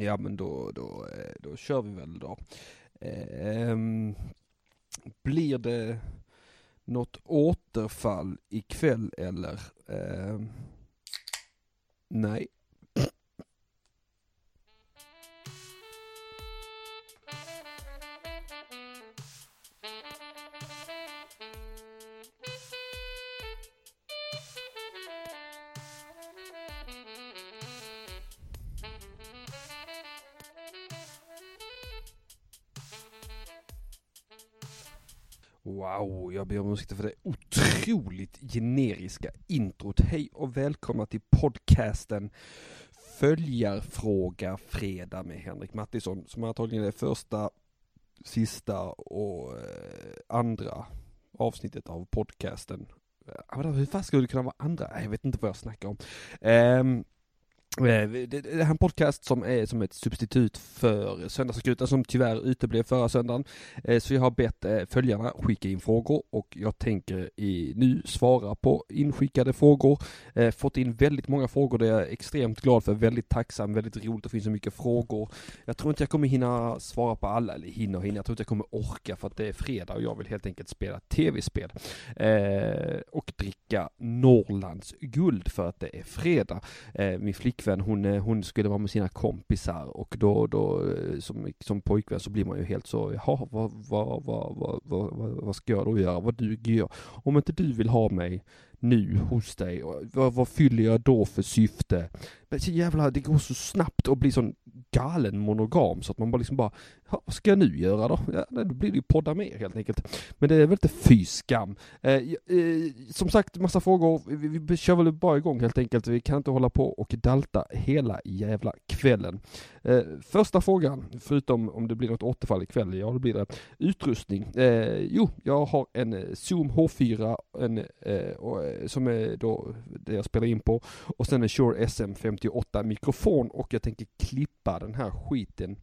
Ja men då, då, eh, då kör vi väl då. Ehm, blir det något återfall ikväll eller? Ehm, nej. Be jag ber om ursäkt för det otroligt generiska introt. Hej och välkomna till podcasten Följarfråga Fredag med Henrik Mattisson som antagligen är första, sista och eh, andra avsnittet av podcasten. Eh, hur fan skulle det kunna vara andra? Jag vet inte vad jag snackar om. Um, Eh, det är en podcast som är som ett substitut för Söndagsakuten som tyvärr uteblev förra söndagen. Eh, så jag har bett eh, följarna skicka in frågor och jag tänker nu svara på inskickade frågor. Fått in väldigt många frågor, det är jag extremt glad för, väldigt tacksam, väldigt roligt att det finns så mycket frågor. Jag tror inte jag kommer hinna svara på alla, eller hinna och hinna, jag tror inte jag kommer orka för att det är fredag och jag vill helt enkelt spela tv-spel. Och dricka Norrlands guld för att det är fredag. Min flicka flickvän, hon, eh, hon skulle vara med sina kompisar och då, då eh, som, som pojkvän så blir man ju helt så, jaha, vad, vad, vad, vad, vad, vad ska jag då göra? Vad duger jag? Om inte du vill ha mig nu hos dig, vad, vad fyller jag då för syfte? Men så jävla, det går så snabbt att bli sån galen monogam så att man bara liksom bara, vad ska jag nu göra då? Ja, då blir det ju podda mer helt enkelt. Men det är väl inte fy skam. Eh, eh, som sagt, massa frågor. Vi, vi, vi kör väl bara igång helt enkelt. Vi kan inte hålla på och dalta hela jävla kvällen. Eh, första frågan, förutom om det blir något återfall ikväll, ja det blir det. Utrustning. Eh, jo, jag har en eh, Zoom H4 en, eh, och, eh, som är då det jag spelar in på och sen en Shure SM58 mikrofon och jag tänker klippa den här skiten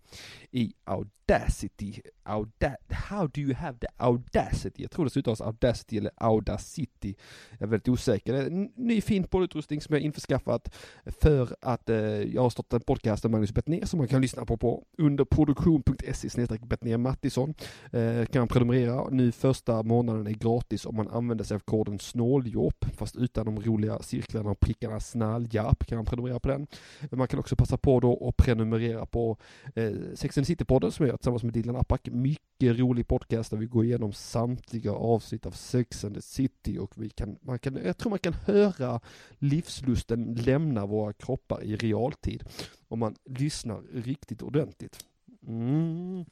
i Audacity. Auda How do you have the Audacity? Jag tror det uttalas Audacity eller Audacity. Jag är väldigt osäker. Det är en ny fin poddutrustning som jag införskaffat för att eh, jag har startat en podcast med Magnus Bettner som man kan lyssna på på under produktion.se snedstreck Bettner Mattisson. Eh, kan man prenumerera. Nu första månaden är gratis om man använder sig av koden snåljåp fast utan de roliga cirklarna och prickarna snalljap kan man prenumerera på den. Man kan också passa på då och prenumerera på eh, Sex and City-podden som jag gör tillsammans med Dylan Apak. Mycket rolig podcast där vi går igenom samtliga avsnitt av Sex and the City och vi kan, man kan, jag tror man kan höra livslusten lämna våra kroppar i realtid om man lyssnar riktigt ordentligt. Mm.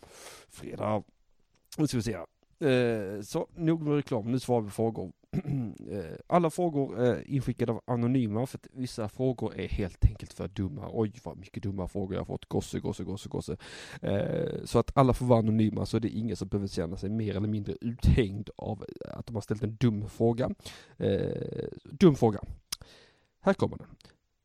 Fredag. Nu ska vi se. Eh, så nog med reklam, nu svarar vi frågor. Eh, alla frågor är inskickade av anonyma för att vissa frågor är helt enkelt för dumma. Oj vad mycket dumma frågor jag har fått. Gosse, gosse, gosse, gosse. Eh, så att alla får vara anonyma så det är ingen som behöver känna sig mer eller mindre uthängd av att de har ställt en dum fråga. Eh, dum fråga. Här kommer den.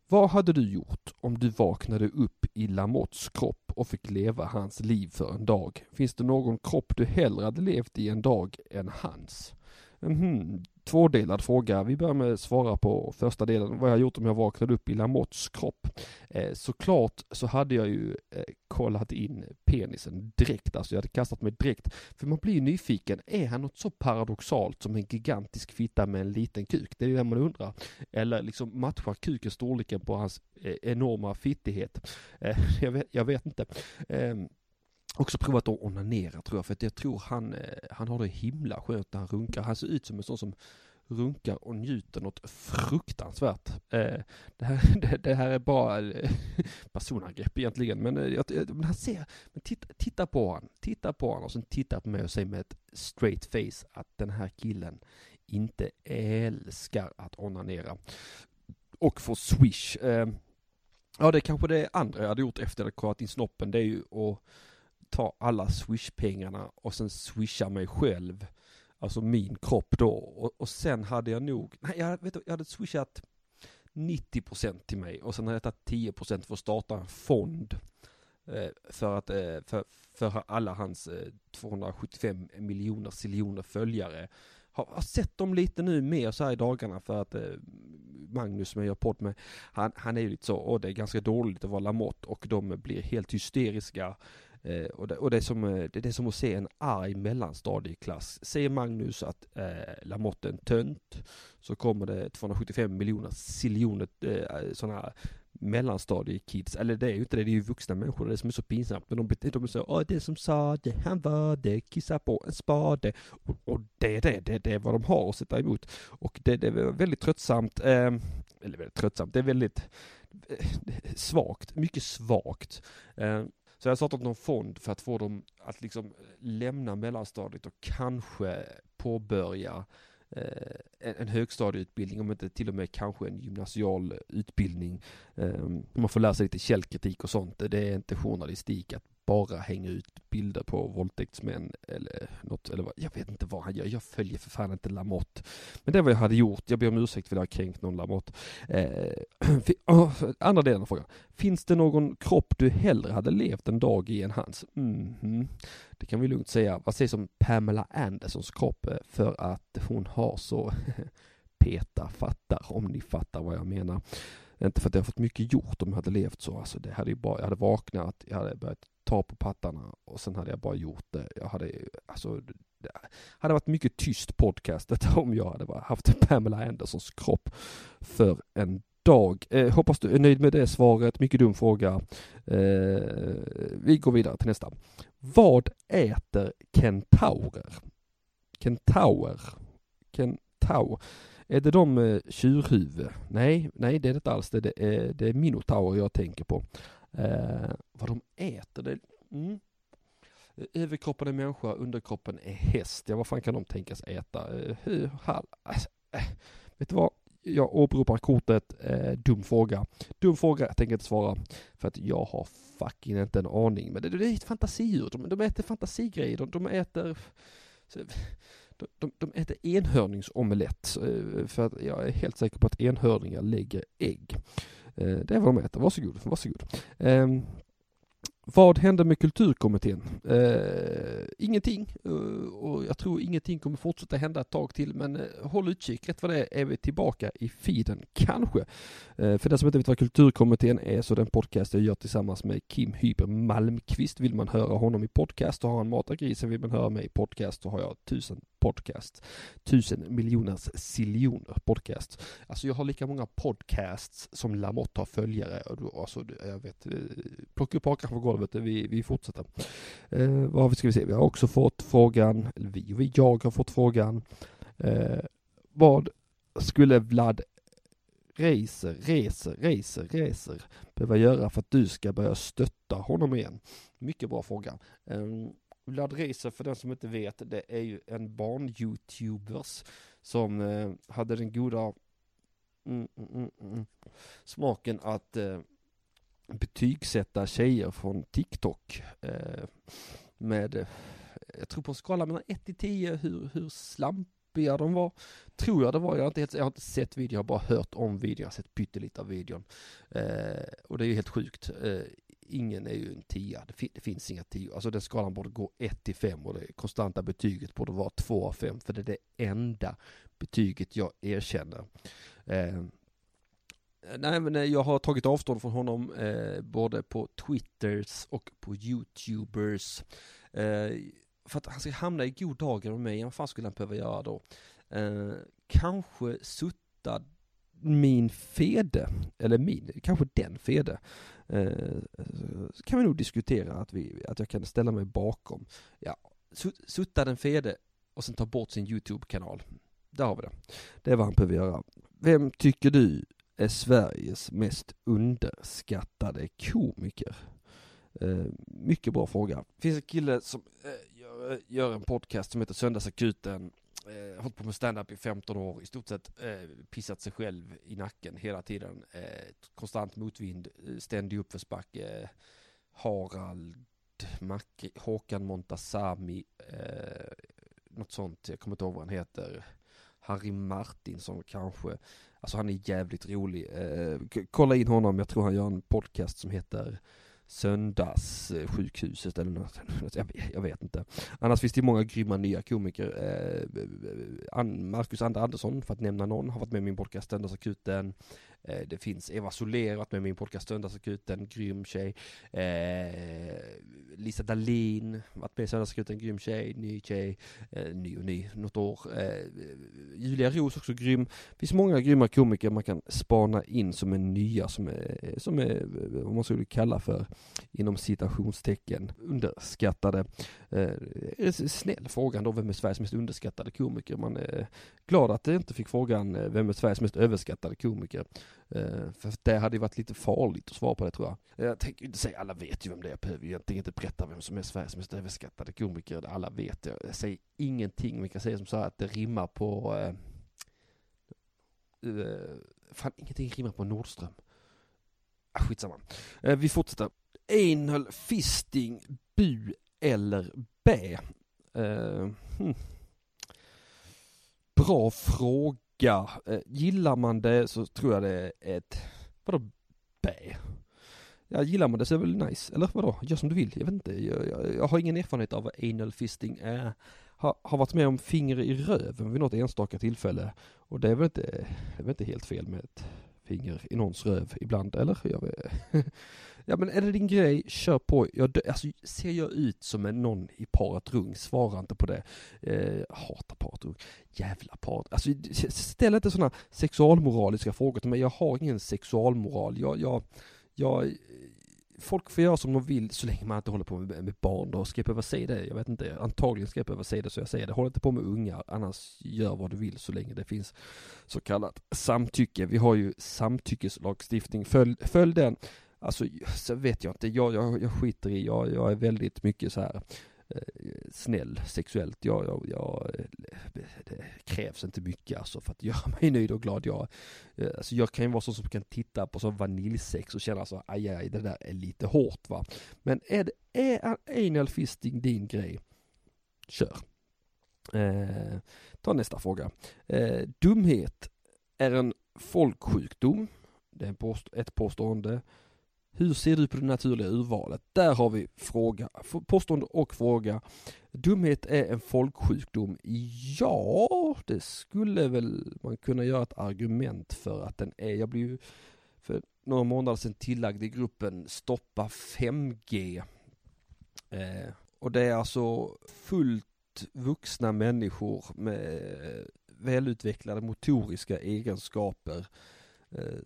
Vad hade du gjort om du vaknade upp i Lamotts kropp och fick leva hans liv för en dag? Finns det någon kropp du hellre hade levt i en dag än hans? Mm, tvådelad fråga. Vi börjar med att svara på första delen. Vad jag gjort om jag vaknade upp i Lamotts kropp? Eh, såklart så hade jag ju eh, kollat in penisen direkt, alltså jag hade kastat mig direkt. För man blir ju nyfiken, är han något så paradoxalt som en gigantisk fitta med en liten kuk? Det är det man undrar. Eller liksom matchar kuken storleken på hans eh, enorma fittighet? Eh, jag, vet, jag vet inte. Ehm, Också provat att onanera tror jag, för att jag tror han, eh, han har det himla skönt när han runkar. Han ser ut som en sån som runkar och njuter något fruktansvärt. Eh, det, här, det, det, här är bara eh, personangrepp egentligen, men, eh, men han ser, men titta, titta på honom, titta på honom och sen titta på mig och säg med ett straight face att den här killen inte älskar att onanera. Och få swish. Ja, det är kanske det andra jag hade gjort efter att jag kollat in snoppen, det är ju att ta alla swishpengarna och sen swisha mig själv. Alltså min kropp då. Och, och sen hade jag nog, nej jag, vet, jag hade swishat 90% till mig och sen hade jag tagit 10% för att starta en fond. Eh, för att, eh, för, för alla hans eh, 275 miljoner siljoner följare har, har sett dem lite nu mer så här i dagarna för att eh, Magnus som jag gör podd med, han, han är ju lite så, och det är ganska dåligt att vara Lamotte och de blir helt hysteriska Eh, och, det, och det, är som, eh, det, är som att se en arg mellanstadieklass. Säger Magnus att eh, Lamotte är en tönt, så kommer det 275 miljoner siljoner eh, sådana mellanstadiekids, eller det är ju inte det, det är ju vuxna människor, det är som är så pinsamt, men de, de är så, åh det som sa det, han var det, kissa på en spade, och, och det är det, det, det är vad de har att sätta emot. Och det, det är väldigt tröttsamt, eh, eller väldigt tröttsamt, det är väldigt eh, svagt, mycket svagt. Eh, så jag har startat någon fond för att få dem att liksom eh, lämna mellanstadiet och kanske påbörja eh, en högstadieutbildning, om inte till och med kanske en gymnasial utbildning. Ehm, man får lära sig lite källkritik och sånt. Det är inte journalistik att bara hänga ut bilder på våldtäktsmän eller något, eller vad, jag vet inte vad han gör. Jag följer för fan inte Lamotte. Men det var vad jag hade gjort. Jag ber om ursäkt för att jag har kränkt någon Lamotte. Eh, andra delen av frågan. Finns det någon kropp du hellre hade levt en dag i än hans? Mm -hmm. Det kan vi lugnt säga. Vad sägs om Pamela Andersons kropp? Eh, för att hon har så Peta fattar, om ni fattar vad jag menar. Inte för att jag fått mycket gjort om jag hade levt så. Alltså det hade ju bara, jag hade vaknat, jag hade börjat ta på pattarna och sen hade jag bara gjort det. Jag hade, alltså, det hade varit mycket tyst podcastet om jag hade haft Pamela Andersons kropp för en dag. Eh, hoppas du är nöjd med det svaret. Mycket dum fråga. Eh, vi går vidare till nästa. Vad äter kentaurer? Kentaurer? Kentaur? Är det de med tjurhuvud? Nej, nej det är det inte alls. Det är, det är minotaur jag tänker på. Eh, vad de äter, det... Mm. Överkroppen är människa, underkroppen är häst. Ja, vad fan kan de tänkas äta? Eh, hur, hall, alltså, eh, vet du vad? Jag åberopar kortet, eh, dum fråga. Dum fråga, jag tänker inte svara. För att jag har fucking inte en aning. Men det, det är ett fantasidjur, de, de äter fantasigrejer, de, de äter... Så, de, de, äter enhörningsomelett. Eh, för att jag är helt säker på att enhörningar lägger ägg. Eh, det är vad de äter. Varsågod, varsågod. Ehm, vad hände med kulturkommittén? Eh, ingenting. Eh, och jag tror ingenting kommer fortsätta hända ett tag till, men håll utkik. Rätt vad det är är vi tillbaka i feeden, kanske. Eh, för den som inte vet vad kulturkommittén är, så den podcast jag gör tillsammans med Kim Hyber Malmqvist. Vill man höra honom i podcast och har han matat grisen, vill man höra mig i podcast, så har jag tusen podcast. Tusen miljoners siljoner podcast. Alltså jag har lika många podcasts som Lamotte har följare. Alltså, jag vet, eh, plocka upp hakan på golvet, vi, vi fortsätter. Eh, vad ska vi se, vi har också fått frågan, eller vi, vi jag har fått frågan, eh, vad skulle Vlad Reiser, Reser, Reiser, Reser behöva göra för att du ska börja stötta honom igen? Mycket bra fråga. Um, Vlad Riese, för den som inte vet, det är ju en barn-youtubers som eh, hade den goda mm, mm, mm, mm smaken att eh, betygsätta tjejer från TikTok eh, med, eh, jag tror på en skala mellan 1 till 10 hur, hur slampiga de var. Tror jag det var, jag har inte, helt, jag har inte sett videon, jag har bara hört om videon, jag har sett pyttelite av videon. Eh, och det är ju helt sjukt. Eh, ingen är ju en tia, det, fin det finns inga tio. Alltså den skalan borde gå 1 till 5 och det konstanta betyget borde vara 2 av 5 för det är det enda betyget jag erkänner. Eh, Nej men eh, jag har tagit avstånd från honom eh, både på Twitters och på Youtubers. Eh, för att han ska hamna i god dagar med mig, vad fan skulle han behöva göra då? Eh, kanske sutta min Fede, eller min, kanske den Fede, eh, kan vi nog diskutera att, vi, att jag kan ställa mig bakom. Ja, sutta den Fede och sen ta bort sin YouTube-kanal. Där har vi det. Det är vad han behöver göra. Vem tycker du är Sveriges mest underskattade komiker? Eh, mycket bra fråga. Det finns en kille som eh, gör, eh, gör, en podcast som heter Söndagsakuten. Eh, hållit på med stand-up i 15 år, i stort sett eh, pissat sig själv i nacken hela tiden. Eh, konstant motvind, eh, ständig uppförsbacke. Harald Macri, Håkan Montazami, eh, något sånt, jag kommer inte ihåg vad han heter. Harry Martinsson kanske. Alltså han är jävligt rolig. Eh, kolla in honom, jag tror han gör en podcast som heter söndagssjukhuset eller något, jag vet, jag vet inte. Annars finns det många grymma nya komiker. Eh, eh Marcus Ander Andersson, för att nämna någon, har varit med i min podcast Söndagsakuten. Eh, det finns Eva Soler, varit med i min podcast Söndagsakuten, grym tjej. Eh, Lisa Dahlin, varit med i Söndagsakuten, grym tjej, ny tjej, eh, ny och ny, något år. Eh, Julia Roos också grym. Det finns många grymma komiker man kan spana in som är nya, som är, som är vad man skulle kalla för, inom citationstecken, underskattade. Eh, snäll frågan då, vem är Sveriges mest underskattade komiker? Man är glad att det inte fick frågan, eh, vem är Sveriges mest överskattade komiker? Eh, för det hade ju varit lite farligt att svara på det tror jag. Jag tänker inte säga, alla vet ju vem det är, jag behöver egentligen inte berätta vem som är Sveriges mest överskattade komiker, alla vet det. Jag säger ingenting, men jag kan säga som så här att det rimmar på eh, uh, fan ingenting rimmar på Nordström. Ah, skitsamma. Uh, vi fortsätter. Einhöll, fisting, bu eller bä? Uh, hmm. Bra fråga. Uh, gillar man det så tror jag det är ett, vadå bä? Ja, gillar man det så är det väl nice, eller vadå? Gör som du vill, jag vet inte. Jag, jag, jag har ingen erfarenhet av vad anal fisting är. Har, har varit med om finger i röven vid något enstaka tillfälle. Och det är väl inte, det är väl inte helt fel med ett finger i någons röv ibland, eller? Jag vet. ja men är det din grej, kör på. Jag, alltså, ser jag ut som en någon i paret rung, svara inte på det. Eh, hatar paret rung. Jävla paret. Alltså ställ inte sådana sexualmoraliska frågor till mig. Jag har ingen sexualmoral. Jag, jag, jag folk får göra som de vill så länge man inte håller på med, med barn då. Ska jag behöva säga det? Jag vet inte. Antagligen ska jag behöva säga det så jag säger det. Håll inte på med ungar, annars gör vad du vill så länge det finns så kallat samtycke. Vi har ju samtyckeslagstiftning. Följ, följ den. Alltså, så vet jag inte. Jag, jag, jag skiter i, jag, jag är väldigt mycket så här eh, snäll sexuellt. Jag, jag, jag, eh, det krävs inte mycket alltså för att göra mig nöjd och glad. Jag, eh, alltså jag kan ju vara sån som kan titta på sån vaniljsex och känna så aj, aj, det där är lite hårt va. Men är, det, är anal fisting din grej? Kör. Eh, ta nästa fråga. Eh, dumhet är en folksjukdom. Det är ett påstående. Hur ser du på det naturliga urvalet? Där har vi fråga, påstående och fråga. Dumhet är en folksjukdom. Ja, det skulle väl man kunna göra ett argument för att den är. Jag blev ju för några månader sedan tillagd i gruppen Stoppa 5G. Eh, och det är alltså fullt vuxna människor med välutvecklade motoriska egenskaper Eh,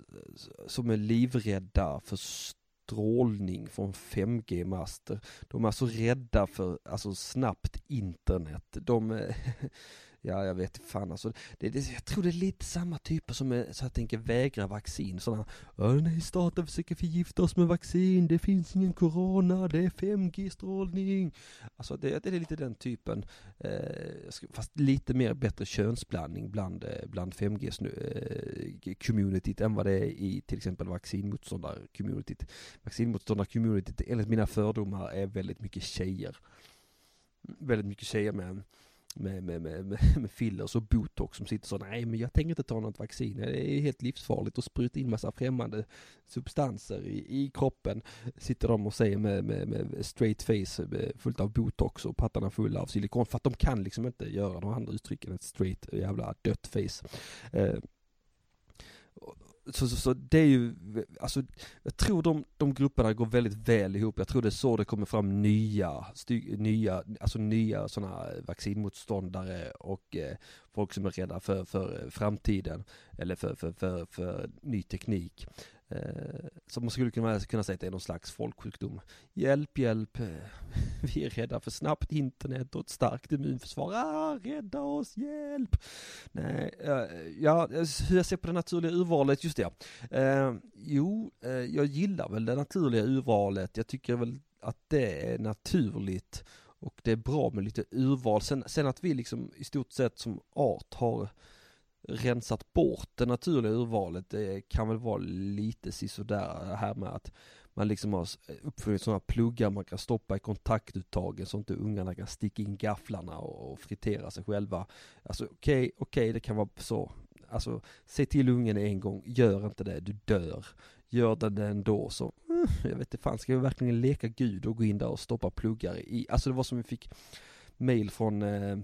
som är livrädda för strålning från 5G-master. De är alltså rädda för alltså snabbt internet. De, eh, Ja, jag vet fan alltså. Det, det, jag tror det är lite samma typer som är, så jag tänker vägra vaccin. Sådana, nej staten försöker förgifta oss med vaccin, det finns ingen corona, det är 5G-strålning. Alltså det, det, är lite den typen, eh, fast lite mer bättre könsblandning bland, eh, bland 5G-communityt eh, än vad det är i till exempel vaccinmotståndar-communityt. Vaccinmotståndar-communityt enligt mina fördomar är väldigt mycket tjejer. Väldigt mycket tjejer med med, med, med, med fillers och botox som sitter så, nej men jag tänker inte ta något vaccin, det är helt livsfarligt att spruta in massa främmande substanser i, i kroppen, sitter de och säger med, med, med straight face eh, fullt av botox och pattarna fulla av silikon, för att de kan liksom inte göra de andra uttrycken, ett straight eh, jävla dött face. Eh, så, så, så, det är ju, alltså jag tror de, de grupperna går väldigt väl ihop. Jag tror det är så det kommer fram nya, sty, nya, alltså nya sådana vaccinmotståndare och eh, folk som är rädda för, för eh, framtiden eller för, för, för, för ny teknik. Eh, som man skulle kunna, kunna säga att det är någon slags folksjukdom. Hjälp, hjälp. Eh, vi är rädda för snabbt internet och ett starkt immunförsvar. Ah, rädda oss, hjälp! Nej, eh, ja, hur jag ser på det naturliga urvalet, just det. Eh, jo, jag gillar väl det naturliga urvalet. Jag tycker väl att det är naturligt och det är bra med lite urval. Sen, sen att vi liksom i stort sett som art har rensat bort det naturliga urvalet. Det kan väl vara lite sisådär här med att man liksom har eh, uppfunnit sådana pluggar man kan stoppa i kontaktuttagen så inte ungarna kan sticka in gafflarna och fritera sig själva. Alltså okej, okay, okej okay, det kan vara så. Alltså säg till ungen en gång, gör inte det, du dör. Gör den det ändå så, eh, jag vet inte fan, ska vi verkligen leka gud och gå in där och stoppa pluggar i, alltså det var som vi fick mail från eh,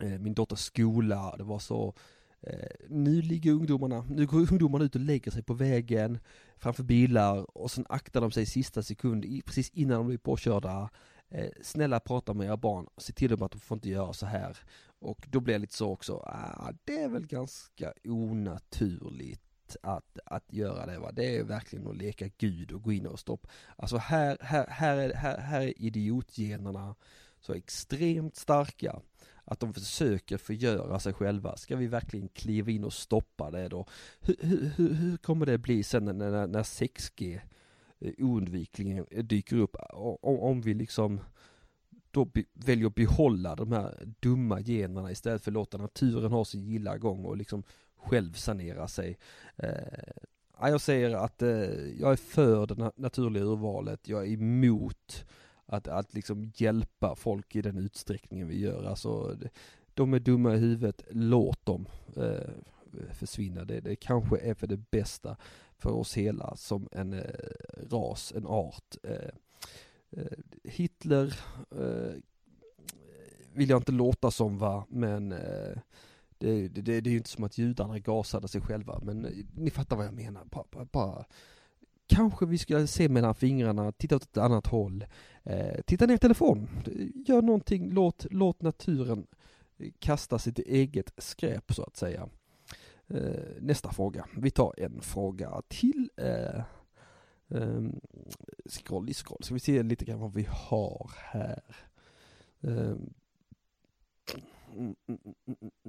eh min dotters skola, det var så Eh, nu ligger ungdomarna, nu går ungdomarna ut och lägger sig på vägen framför bilar och sen aktar de sig i sista sekund, precis innan de blir påkörda. Eh, snälla prata med era barn, se till dem att de får inte göra så här. Och då blir jag lite så också, ah, det är väl ganska onaturligt att, att göra det va. Det är verkligen att leka gud och gå in och stoppa. Alltså här, här, här, är, här, här är idiotgenerna så extremt starka att de försöker förgöra sig själva. Ska vi verkligen kliva in och stoppa det då? Hur, hur, hur kommer det bli sen när, när 6G eh, oundvikligen dyker upp? Om, om vi liksom då be, väljer att behålla de här dumma generna istället för att låta naturen ha sin gilla gång och liksom självsanera sig. Eh, jag säger att eh, jag är för det naturliga urvalet, jag är emot att, att liksom hjälpa folk i den utsträckningen vi gör. Alltså, de är dumma i huvudet, låt dem eh, försvinna. Det, det kanske är för det bästa för oss hela som en eh, ras, en art. Eh, eh Hitler eh, vill jag inte låta som va, men eh, det, det, det, är ju inte som att judarna gasade sig själva, men eh, ni fattar vad jag menar. Bara, bara kanske vi ska se mellan fingrarna, titta åt ett annat håll, eh, titta ner i telefonen. gör någonting, låt, låt naturen kasta sitt eget skräp så att säga. Eh, nästa fråga, vi tar en fråga till. Eh, scroll i scroll, ska vi se lite grann vad vi har här. Um, mm, mm,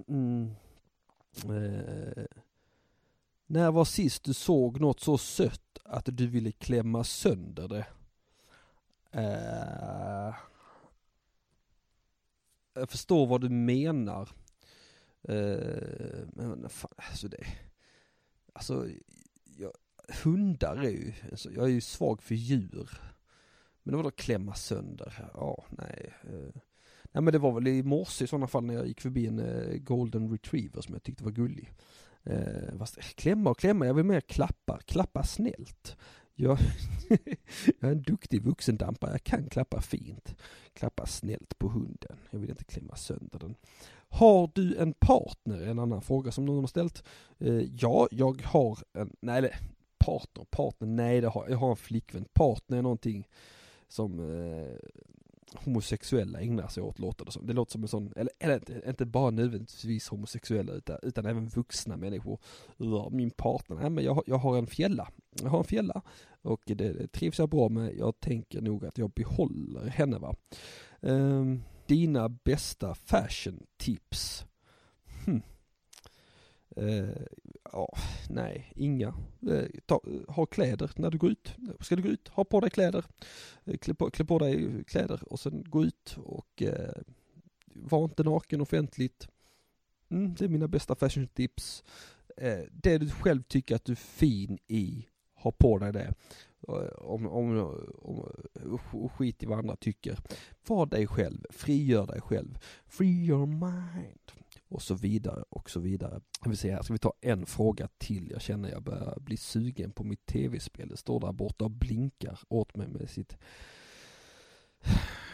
mm, när var sist du såg något så sött att du ville klämma sönder det? Uh, jag förstår vad du menar. Uh, men fan, alltså det, alltså, jag, hundar är ju, alltså, jag är ju svag för djur. Men vadå klämma sönder, ja, nej. Uh, nej men det var väl i morse i sådana fall när jag gick förbi en golden retriever som jag tyckte var gullig. Eh, fast klämma och klämma, jag vill mer klappa, klappa snällt. Jag, jag är en duktig vuxendampare, jag kan klappa fint. Klappa snällt på hunden, jag vill inte klämma sönder den. Har du en partner? En annan fråga som någon har ställt. Eh, ja, jag har en, nej eller partner, partner, nej det har, jag har en flickvän. Partner är någonting som eh, homosexuella ägnar sig åt låter det som. Det låter som en sån, eller, eller inte, inte bara nödvändigtvis homosexuella utan, utan även vuxna människor. Min partner, nej men jag, jag har en fjälla. Jag har en fjälla och det, det trivs jag bra med. Jag tänker nog att jag behåller henne va. Ehm, dina bästa fashion tips? Hm. Uh, ja, nej, inga. Uh, ta, ha kläder när du går ut. Ska du gå ut, ha på dig kläder. Uh, klä, på, klä på dig kläder och sen gå ut och uh, var inte naken offentligt. Mm, det är mina bästa fashion tips. det du själv tycker att du är fin i, ha på dig det. Om, om, om, och skit i vad andra tycker. Var dig själv, frigör dig själv. Free your mind och så vidare och så vidare. Vi vill säga, ska vi ta en fråga till? Jag känner jag börjar bli sugen på mitt tv-spel. Det står där borta och blinkar åt mig med sitt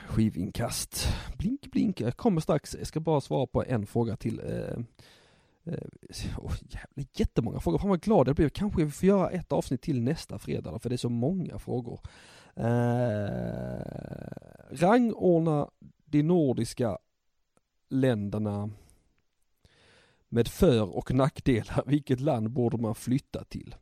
skivinkast. Blink, blink. Jag kommer strax. Jag ska bara svara på en fråga till. Eh, eh, oh, jävla, jättemånga frågor. Fan vad glad jag blir. Kanske vi får göra ett avsnitt till nästa fredag för det är så många frågor. Eh, rangordna de nordiska länderna med för och nackdelar, vilket land borde man flytta till?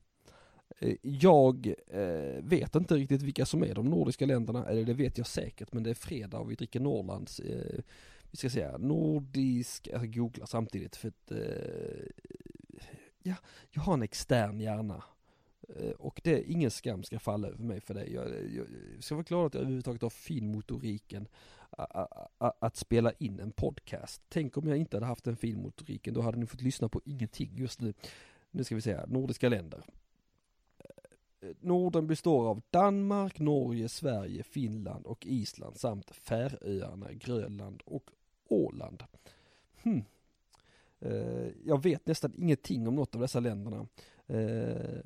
Eh, jag eh, vet inte riktigt vilka som är de nordiska länderna, eller det vet jag säkert, men det är fredag och vi dricker Norrlands, eh, vi ska säga nordisk, jag googlar samtidigt för att, eh, ja, jag har en extern hjärna. Eh, och det, ingen skam ska falla över mig för det. Jag, jag, jag ska vara glad att jag överhuvudtaget har finmotoriken att spela in en podcast. Tänk om jag inte hade haft den filmmotoriken, då hade ni fått lyssna på ingenting just nu. Nu ska vi säga, nordiska länder. Eh, Norden består av Danmark, Norge, Sverige, Finland och Island samt Färöarna, Grönland och Åland. Hmm. Eh, jag vet nästan ingenting om något av dessa länderna. Eh,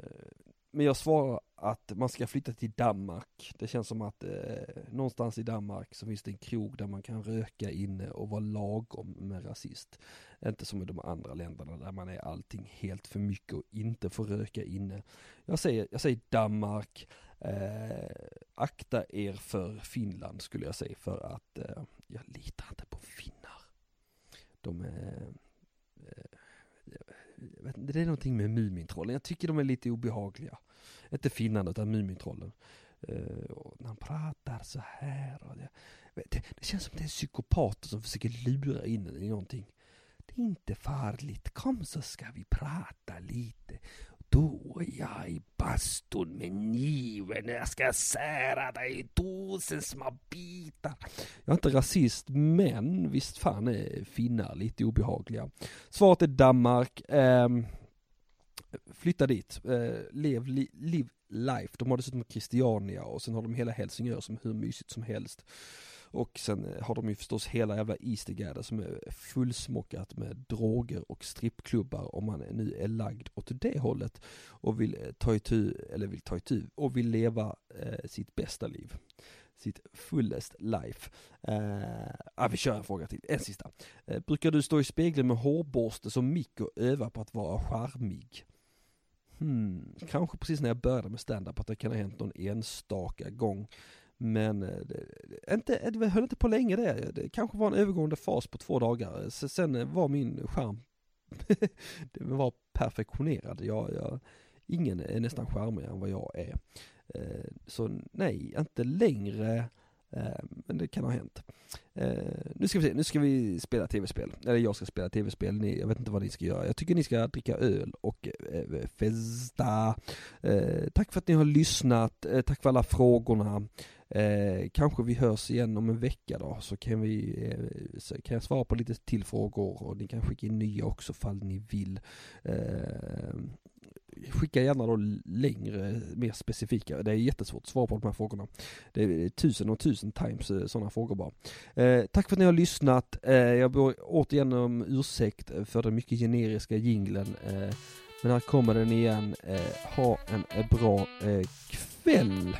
men jag svarar att man ska flytta till Danmark. Det känns som att eh, någonstans i Danmark så finns det en krog där man kan röka inne och vara lagom med rasist. Inte som i de andra länderna där man är allting helt för mycket och inte får röka inne. Jag säger, jag säger Danmark, eh, akta er för Finland skulle jag säga för att eh, jag litar inte på finnar. De är eh, vet det är någonting med Mumintrollen. Jag tycker de är lite obehagliga. Inte finnarna utan Mumintrollen. Uh, och när han pratar så här och det, det, det, känns som det är psykopater som försöker lura in en i någonting. Det är inte farligt, kom så ska vi prata lite. Då är jag i bastun med kniven jag ska sära dig i tusen små bitar. Jag är inte rasist, men visst fan är finnar lite obehagliga. Svaret är Danmark. Eh, flytta dit, eh, lev, li, live life. De har dessutom Christiania och sen har de hela Helsingör som är hur mysigt som helst. Och sen eh, har de ju förstås hela jävla Eastergärde som är fullsmockat med droger och strippklubbar om man nu är lagd åt det hållet och vill eh, ta itu, eller vill ta itu, och vill leva eh, sitt bästa liv. Sitt fullest life. Eh, ah, vi kör en fråga till, en sista. Eh, brukar du stå i spegeln med hårborste som mick och öva på att vara charmig? Hmm, kanske precis när jag började med stand-up att det kan ha hänt någon enstaka gång. Men eh, det, inte, det höll inte på länge det. Det kanske var en övergående fas på två dagar. Sen var min skärm, det var perfektionerad. Jag, jag, ingen är nästan charmigare än vad jag är. Eh, så nej, inte längre. Eh, men det kan ha hänt. Eh, nu ska vi se, nu ska vi spela tv-spel. Eller jag ska spela tv-spel, jag vet inte vad ni ska göra. Jag tycker ni ska dricka öl och eh, festa. Tack för att ni har lyssnat, tack för alla frågorna. Kanske vi hörs igen om en vecka då, så kan vi, så kan jag svara på lite till frågor och ni kan skicka in nya också fall ni vill. Skicka gärna då längre, mer specifika. Det är jättesvårt att svara på de här frågorna. Det är tusen och tusen times eh, sådana frågor bara. Eh, tack för att ni har lyssnat. Eh, jag ber återigen om ursäkt för den mycket generiska jinglen. Eh, men här kommer den igen. Eh, ha en eh, bra eh, kväll.